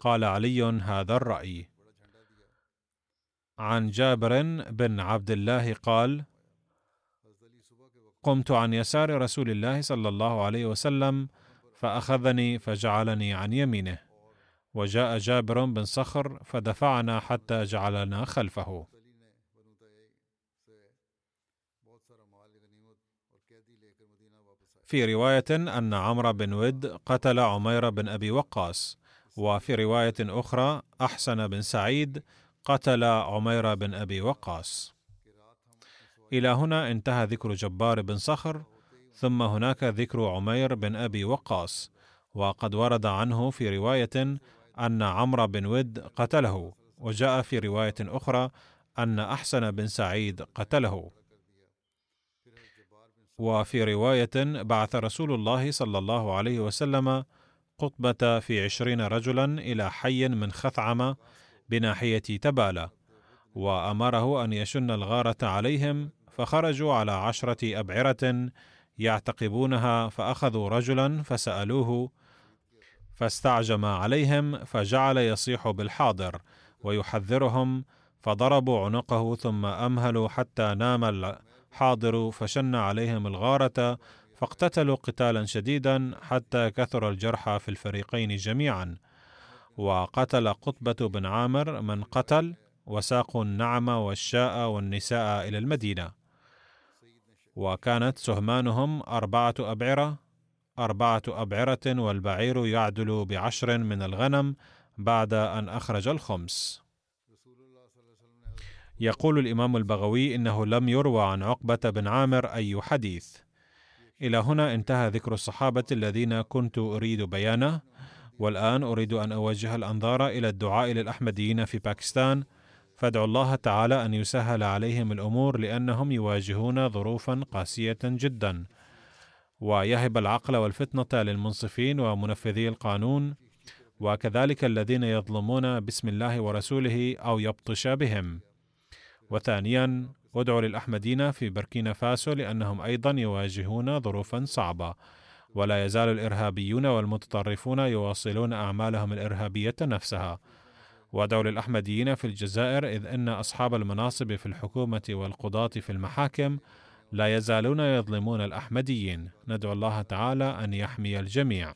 قال علي هذا الرأي. عن جابر بن عبد الله قال قمت عن يسار رسول الله صلى الله عليه وسلم فأخذني فجعلني عن يمينه. وجاء جابر بن صخر فدفعنا حتى جعلنا خلفه. في رواية أن عمرو بن ود قتل عمير بن أبي وقاص وفي رواية أخرى أحسن بن سعيد قتل عمير بن أبي وقاص. إلى هنا انتهى ذكر جبار بن صخر ثم هناك ذكر عمير بن أبي وقاص وقد ورد عنه في رواية أن عمرو بن ود قتله وجاء في رواية أخرى أن أحسن بن سعيد قتله. وفي رواية بعث رسول الله صلى الله عليه وسلم قطبة في عشرين رجلا إلى حي من خثعم بناحية تبالة وأمره أن يشن الغارة عليهم فخرجوا على عشرة أبعرة يعتقبونها فأخذوا رجلا فسألوه فاستعجم عليهم فجعل يصيح بالحاضر ويحذرهم فضربوا عنقه ثم أمهلوا حتى نام الحاضر فشن عليهم الغارة فاقتتلوا قتالا شديدا حتى كثر الجرحى في الفريقين جميعا. وقتل قطبة بن عامر من قتل وساقوا النعم والشاء والنساء إلى المدينة. وكانت سهمانهم أربعة أبعرة أربعة أبعرة والبعير يعدل بعشر من الغنم بعد أن أخرج الخمس. يقول الإمام البغوي إنه لم يروى عن عقبة بن عامر أي حديث. إلى هنا انتهى ذكر الصحابة الذين كنت أريد بيانه والآن أريد أن أوجه الأنظار إلى الدعاء للأحمديين في باكستان فادعوا الله تعالى أن يسهل عليهم الأمور لأنهم يواجهون ظروفا قاسية جدا. ويهب العقل والفتنة للمنصفين ومنفذي القانون وكذلك الذين يظلمون باسم الله ورسوله أو يبطش بهم. وثانيا ادعوا للأحمدين في بركينا فاسو لأنهم أيضا يواجهون ظروفا صعبة. ولا يزال الإرهابيون والمتطرفون يواصلون أعمالهم الإرهابية نفسها. وادعوا للأحمديين في الجزائر إذ أن أصحاب المناصب في الحكومة والقضاة في المحاكم لا يزالون يظلمون الأحمديين ندعو الله تعالى أن يحمي الجميع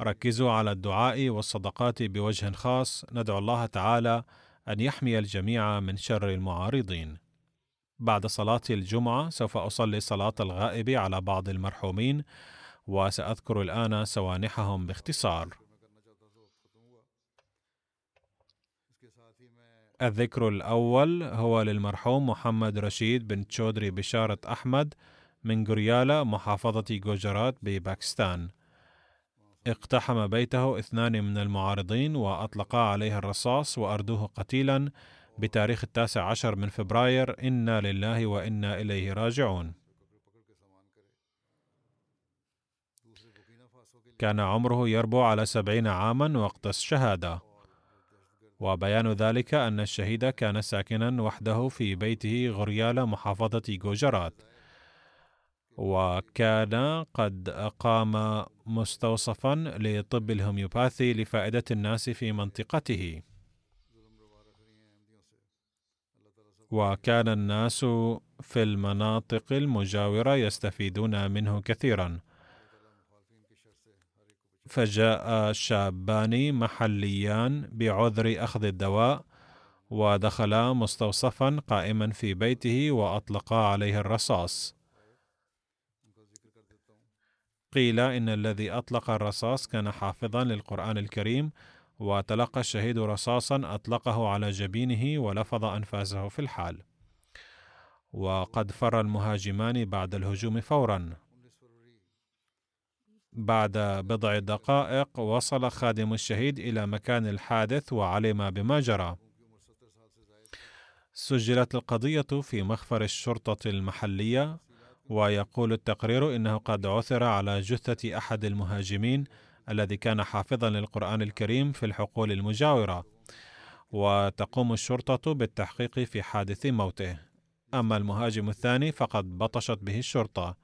ركزوا على الدعاء والصدقات بوجه خاص ندعو الله تعالى أن يحمي الجميع من شر المعارضين. بعد صلاة الجمعة سوف أصلي صلاة الغائب على بعض المرحومين وسأذكر الآن سوانحهم باختصار. الذكر الأول هو للمرحوم محمد رشيد بن تشودري بشارة أحمد من غريالا محافظة جوجرات بباكستان. اقتحم بيته اثنان من المعارضين وأطلقا عليه الرصاص وأردوه قتيلا بتاريخ التاسع عشر من فبراير. إنا لله وإنا إليه راجعون. كان عمره يربو على سبعين عاما وقت الشهادة. وبيان ذلك أن الشهيد كان ساكنا وحده في بيته غريال محافظة جوجرات. وكان قد أقام مستوصفا لطب الهوميوباثي لفائدة الناس في منطقته. وكان الناس في المناطق المجاورة يستفيدون منه كثيرا. فجاء شابان محليان بعذر أخذ الدواء ودخلا مستوصفا قائما في بيته وأطلقا عليه الرصاص. قيل إن الذي أطلق الرصاص كان حافظا للقرآن الكريم وتلقى الشهيد رصاصا أطلقه على جبينه ولفظ أنفاسه في الحال. وقد فر المهاجمان بعد الهجوم فورا. بعد بضع دقائق وصل خادم الشهيد إلى مكان الحادث وعلم بما جرى. سجلت القضية في مخفر الشرطة المحلية ويقول التقرير إنه قد عثر على جثة أحد المهاجمين الذي كان حافظا للقرآن الكريم في الحقول المجاورة. وتقوم الشرطة بالتحقيق في حادث موته. أما المهاجم الثاني فقد بطشت به الشرطة.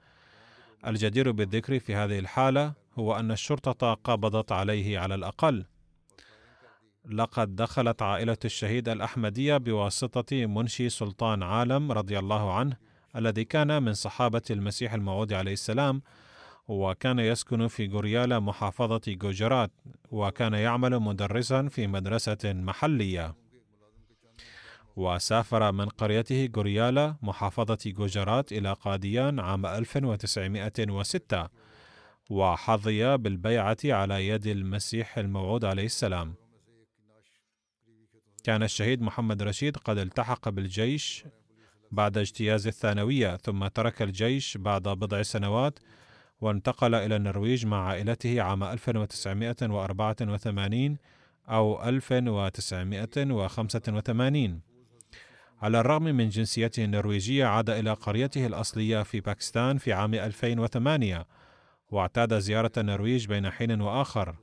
الجدير بالذكر في هذه الحالة هو أن الشرطة قبضت عليه على الأقل. لقد دخلت عائلة الشهيد الأحمدية بواسطة منشي سلطان عالم رضي الله عنه الذي كان من صحابة المسيح الموعود عليه السلام وكان يسكن في غوريالا محافظة جوجرات وكان يعمل مدرسا في مدرسة محلية. وسافر من قريته غوريالا محافظة جوجرات إلى قاديان عام 1906 وحظي بالبيعة على يد المسيح الموعود عليه السلام. كان الشهيد محمد رشيد قد التحق بالجيش بعد اجتياز الثانوية ثم ترك الجيش بعد بضع سنوات وانتقل إلى النرويج مع عائلته عام 1984 أو 1985 على الرغم من جنسيته النرويجية عاد إلى قريته الأصلية في باكستان في عام 2008 واعتاد زيارة النرويج بين حين وآخر.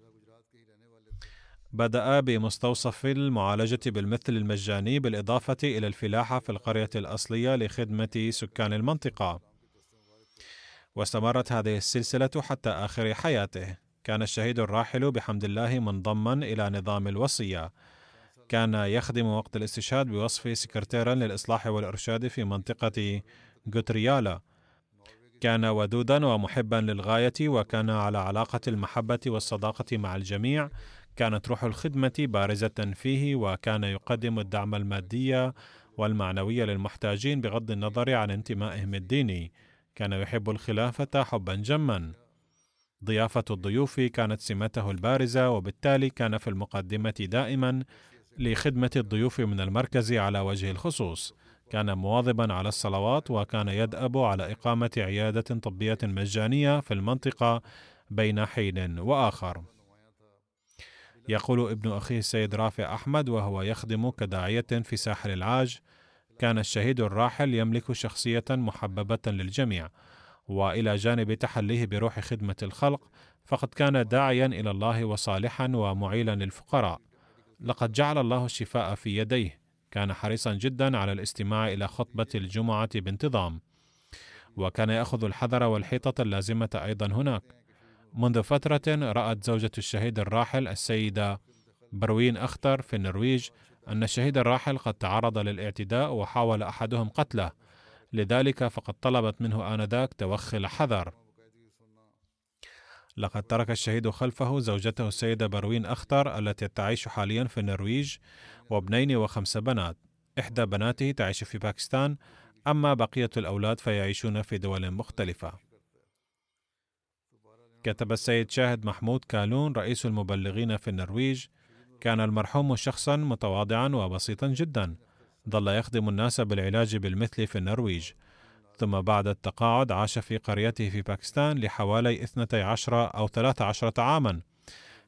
بدأ بمستوصف المعالجة بالمثل المجاني بالإضافة إلى الفلاحة في القرية الأصلية لخدمة سكان المنطقة. واستمرت هذه السلسلة حتى آخر حياته. كان الشهيد الراحل بحمد الله منضما إلى نظام الوصية. كان يخدم وقت الاستشهاد بوصف سكرتيرا للإصلاح والإرشاد في منطقة غوتريالا. كان ودودا ومحبا للغاية وكان على علاقة المحبة والصداقة مع الجميع. كانت روح الخدمة بارزة فيه وكان يقدم الدعم المادي والمعنوي للمحتاجين بغض النظر عن انتمائهم الديني. كان يحب الخلافة حبا جما. ضيافة الضيوف كانت سمته البارزة وبالتالي كان في المقدمة دائما لخدمة الضيوف من المركز على وجه الخصوص. كان مواظبا على الصلوات وكان يدأب على إقامة عيادة طبية مجانية في المنطقة بين حين وآخر. يقول ابن أخيه السيد رافع أحمد وهو يخدم كداعية في ساحل العاج كان الشهيد الراحل يملك شخصية محببة للجميع وإلى جانب تحليه بروح خدمة الخلق فقد كان داعيا إلى الله وصالحا ومعيلا للفقراء. لقد جعل الله الشفاء في يديه. كان حريصا جدا على الاستماع إلى خطبة الجمعة بانتظام. وكان يأخذ الحذر والحيطة اللازمة أيضا هناك. منذ فترة رأت زوجة الشهيد الراحل السيدة بروين أختر في النرويج أن الشهيد الراحل قد تعرض للاعتداء وحاول أحدهم قتله. لذلك فقد طلبت منه آنذاك توخي الحذر. لقد ترك الشهيد خلفه زوجته السيدة بروين أختر التي تعيش حاليا في النرويج وابنين وخمس بنات. إحدى بناته تعيش في باكستان أما بقية الأولاد فيعيشون في دول مختلفة. كتب السيد شاهد محمود كالون رئيس المبلغين في النرويج كان المرحوم شخصا متواضعا وبسيطا جدا. ظل يخدم الناس بالعلاج بالمثل في النرويج. ثم بعد التقاعد عاش في قريته في باكستان لحوالي 12 أو 13 عاما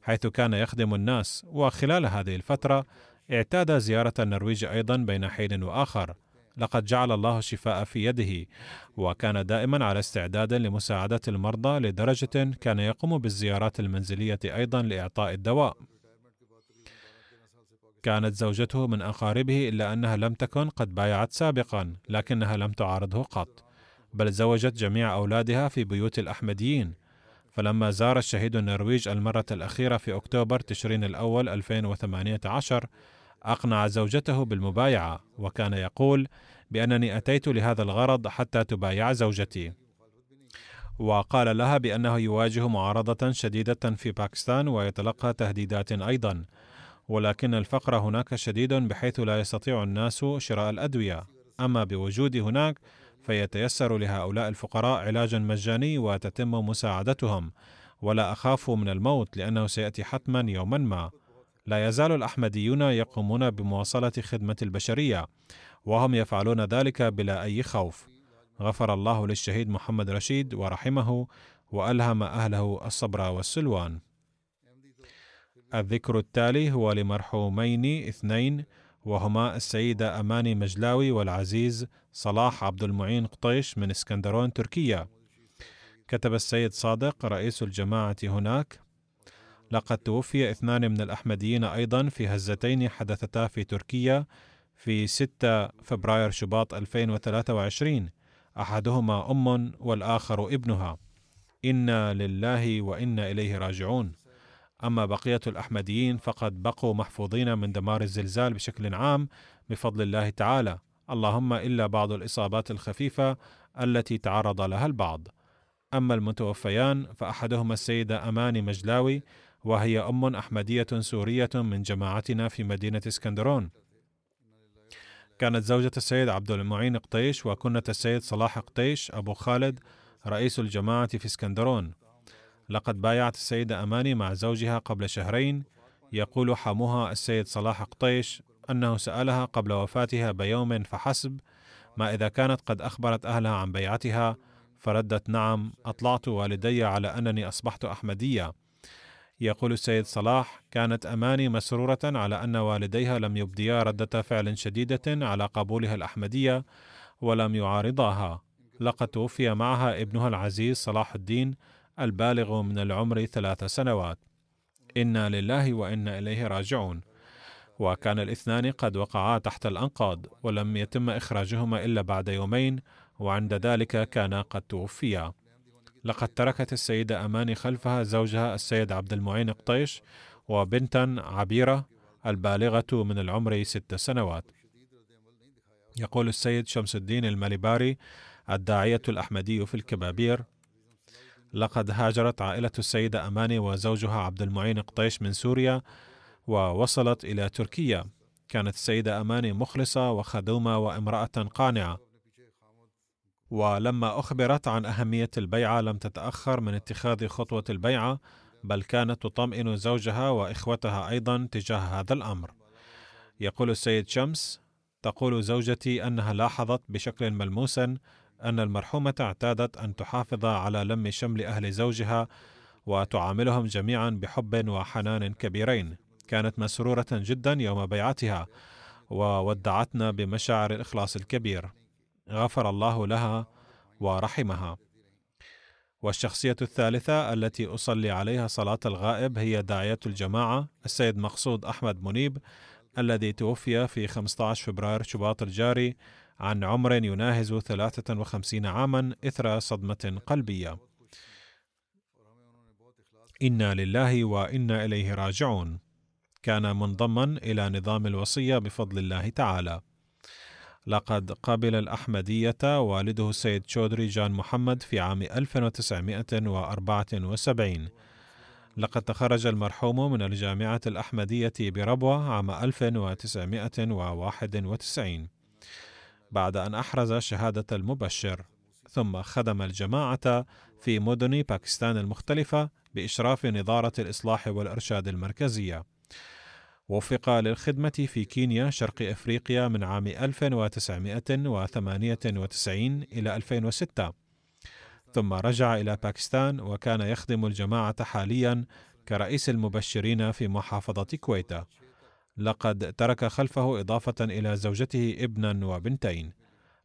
حيث كان يخدم الناس. وخلال هذه الفترة اعتاد زيارة النرويج أيضا بين حين وآخر. لقد جعل الله الشفاء في يده وكان دائما على استعداد لمساعدة المرضى لدرجة كان يقوم بالزيارات المنزلية أيضا لإعطاء الدواء. كانت زوجته من أقاربه إلا أنها لم تكن قد بايعت سابقا لكنها لم تعارضه قط. بل زوجت جميع أولادها في بيوت الأحمديين. فلما زار الشهيد النرويج المرة الأخيرة في أكتوبر تشرين الأول 2018 أقنع زوجته بالمبايعة وكان يقول بأنني أتيت لهذا الغرض حتى تبايع زوجتي. وقال لها بأنه يواجه معارضة شديدة في باكستان ويتلقى تهديدات أيضا. ولكن الفقر هناك شديد بحيث لا يستطيع الناس شراء الأدوية. أما بوجودي هناك فيتيسر لهؤلاء الفقراء علاج مجاني وتتم مساعدتهم ولا أخاف من الموت لأنه سيأتي حتما يوما ما. لا يزال الأحمديون يقومون بمواصلة خدمة البشرية وهم يفعلون ذلك بلا أي خوف. غفر الله للشهيد محمد رشيد ورحمه وألهم أهله الصبر والسلوان. الذكر التالي هو لمرحومين اثنين وهما السيدة أماني مجلاوي والعزيز صلاح عبد المعين قطيش من اسكندرون تركيا. كتب السيد صادق رئيس الجماعة هناك لقد توفي اثنان من الأحمديين أيضا في هزتين حدثتا في تركيا في 6 فبراير شباط 2023 أحدهما أم والآخر ابنها. إنا لله وإنا إليه راجعون. أما بقية الأحمديين فقد بقوا محفوظين من دمار الزلزال بشكل عام بفضل الله تعالى. اللهم إلا بعض الإصابات الخفيفة التي تعرض لها البعض. أما المتوفيان فأحدهما السيدة أماني مجلاوي وهي أم أحمدية سورية من جماعتنا في مدينة اسكندرون. كانت زوجة السيد عبد المعين قطيش وكنة السيد صلاح قطيش أبو خالد رئيس الجماعة في اسكندرون. لقد بايعت السيدة أماني مع زوجها قبل شهرين. يقول حموها السيد صلاح قطيش أنه سألها قبل وفاتها بيوم فحسب ما إذا كانت قد أخبرت أهلها عن بيعتها فردت نعم أطلعت والدي على أنني أصبحت أحمدية. يقول السيد صلاح كانت أماني مسرورة على أن والديها لم يبديا ردة فعل شديدة على قبولها الأحمدية ولم يعارضاها. لقد توفي معها ابنها العزيز صلاح الدين البالغ من العمر ثلاث سنوات. إنا لله وإنا إليه راجعون. وكان الاثنان قد وقعا تحت الأنقاض ولم يتم إخراجهما إلا بعد يومين وعند ذلك كان قد توفيا. لقد تركت السيدة أماني خلفها زوجها السيد عبد المعين قطيش وبنتا عبيرة البالغة من العمر ست سنوات. يقول السيد شمس الدين المالباري الداعية الأحمدي في الكبابير لقد هاجرت عائلة السيدة أماني وزوجها عبد المعين قطيش من سوريا ووصلت إلى تركيا. كانت السيدة أماني مخلصة وخدومة وامرأة قانعة. ولما أخبرت عن أهمية البيعة لم تتأخر من اتخاذ خطوة البيعة بل كانت تطمئن زوجها وإخوتها أيضا تجاه هذا الأمر. يقول السيد شمس تقول زوجتي أنها لاحظت بشكل ملموس أن المرحومة اعتادت أن تحافظ على لم شمل أهل زوجها وتعاملهم جميعا بحب وحنان كبيرين. كانت مسرورة جدا يوم بيعتها وودعتنا بمشاعر الإخلاص الكبير. غفر الله لها ورحمها. والشخصية الثالثة التي أصلي عليها صلاة الغائب هي داعية الجماعة السيد مقصود أحمد منيب الذي توفي في 15 فبراير شباط الجاري عن عمر يناهز 53 عاما إثر صدمة قلبية. إنا لله وإنا إليه راجعون. كان منضما إلى نظام الوصية بفضل الله تعالى. لقد قبل الأحمدية والده السيد شودري جان محمد في عام 1974 لقد تخرج المرحوم من الجامعة الأحمدية بربوة عام 1991 بعد أن أحرز شهادة المبشر ثم خدم الجماعة في مدن باكستان المختلفة بإشراف نظارة الإصلاح والإرشاد المركزية. وفق للخدمة في كينيا شرق إفريقيا من عام 1998 إلى 2006 ثم رجع إلى باكستان وكان يخدم الجماعة حاليا كرئيس المبشرين في محافظة كويتا. لقد ترك خلفه إضافة إلى زوجته ابنا وبنتين.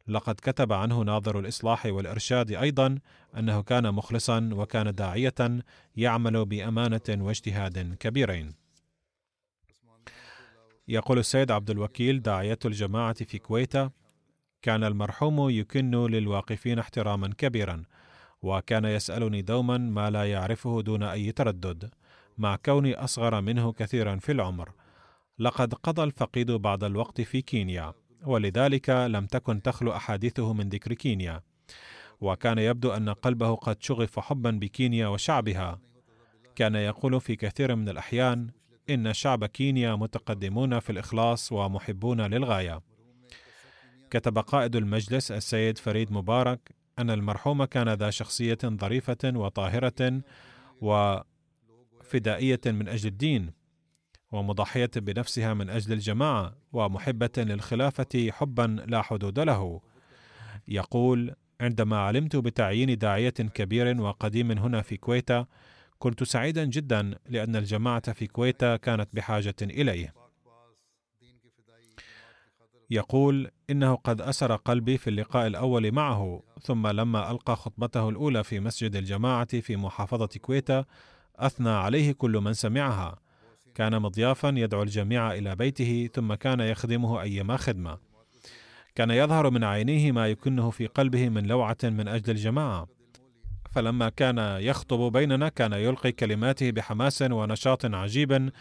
لقد كتب عنه ناظر الإصلاح والإرشاد أيضا أنه كان مخلصا وكان داعية يعمل بأمانة واجتهاد كبيرين. يقول السيد عبد الوكيل داعية الجماعة في كويتا كان المرحوم يكن للواقفين احتراما كبيرا وكان يسألني دوما ما لا يعرفه دون أي تردد مع كوني أصغر منه كثيرا في العمر لقد قضى الفقيد بعض الوقت في كينيا ولذلك لم تكن تخلو أحاديثه من ذكر كينيا. وكان يبدو أن قلبه قد شغف حبا بكينيا وشعبها. كان يقول في كثير من الأحيان إن شعب كينيا متقدمون في الإخلاص ومحبون للغاية. كتب قائد المجلس السيد فريد مبارك أن المرحوم كان ذا شخصية ظريفة وطاهرة وفدائية من أجل الدين، ومضحية بنفسها من أجل الجماعة، ومحبة للخلافة حبا لا حدود له. يقول: عندما علمت بتعيين داعية كبير وقديم هنا في كويتا كنت سعيدا جدا لأن الجماعة في كويتا كانت بحاجة إليه. يقول إنه قد أسر قلبي في اللقاء الأول معه، ثم لما ألقى خطبته الأولى في مسجد الجماعة في محافظة كويتا أثنى عليه كل من سمعها. كان مضيافا يدعو الجميع إلى بيته ثم كان يخدمه أيما خدمة. كان يظهر من عينيه ما يكنه في قلبه من لوعة من أجل الجماعة. فلما كان يخطب بيننا كان يلقي كلماته بحماس ونشاط عجيب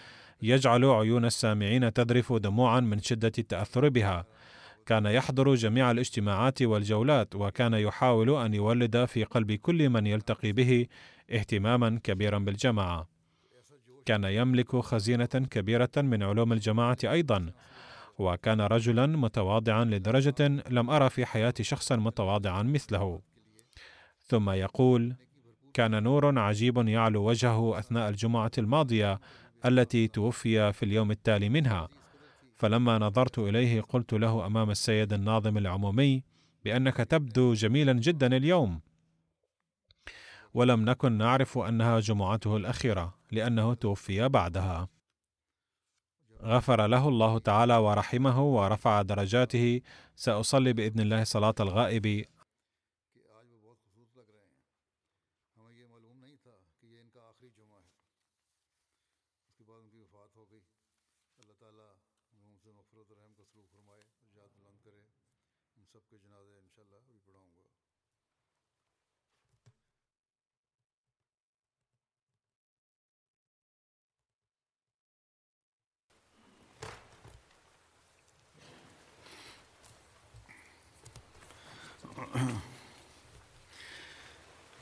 يجعل عيون السامعين تذرف دموعا من شدة التأثر بها كان يحضر جميع الاجتماعات والجولات وكان يحاول أن يولد في قلب كل من يلتقي به اهتماما كبيرا بالجماعة كان يملك خزينة كبيرة من علوم الجماعة أيضا وكان رجلا متواضعا لدرجة لم أرى في حياتي شخصا متواضعا مثله. ثم يقول كان نور عجيب يعلو وجهه أثناء الجمعة الماضية التي توفي في اليوم التالي منها. فلما نظرت إليه قلت له أمام السيد الناظم العمومي بأنك تبدو جميلا جدا اليوم. ولم نكن نعرف أنها جمعته الأخيرة. لأنه توفي بعدها. غفر له الله تعالى ورحمه ورفع درجاته. سأصلي بإذن الله صلاة الغائب.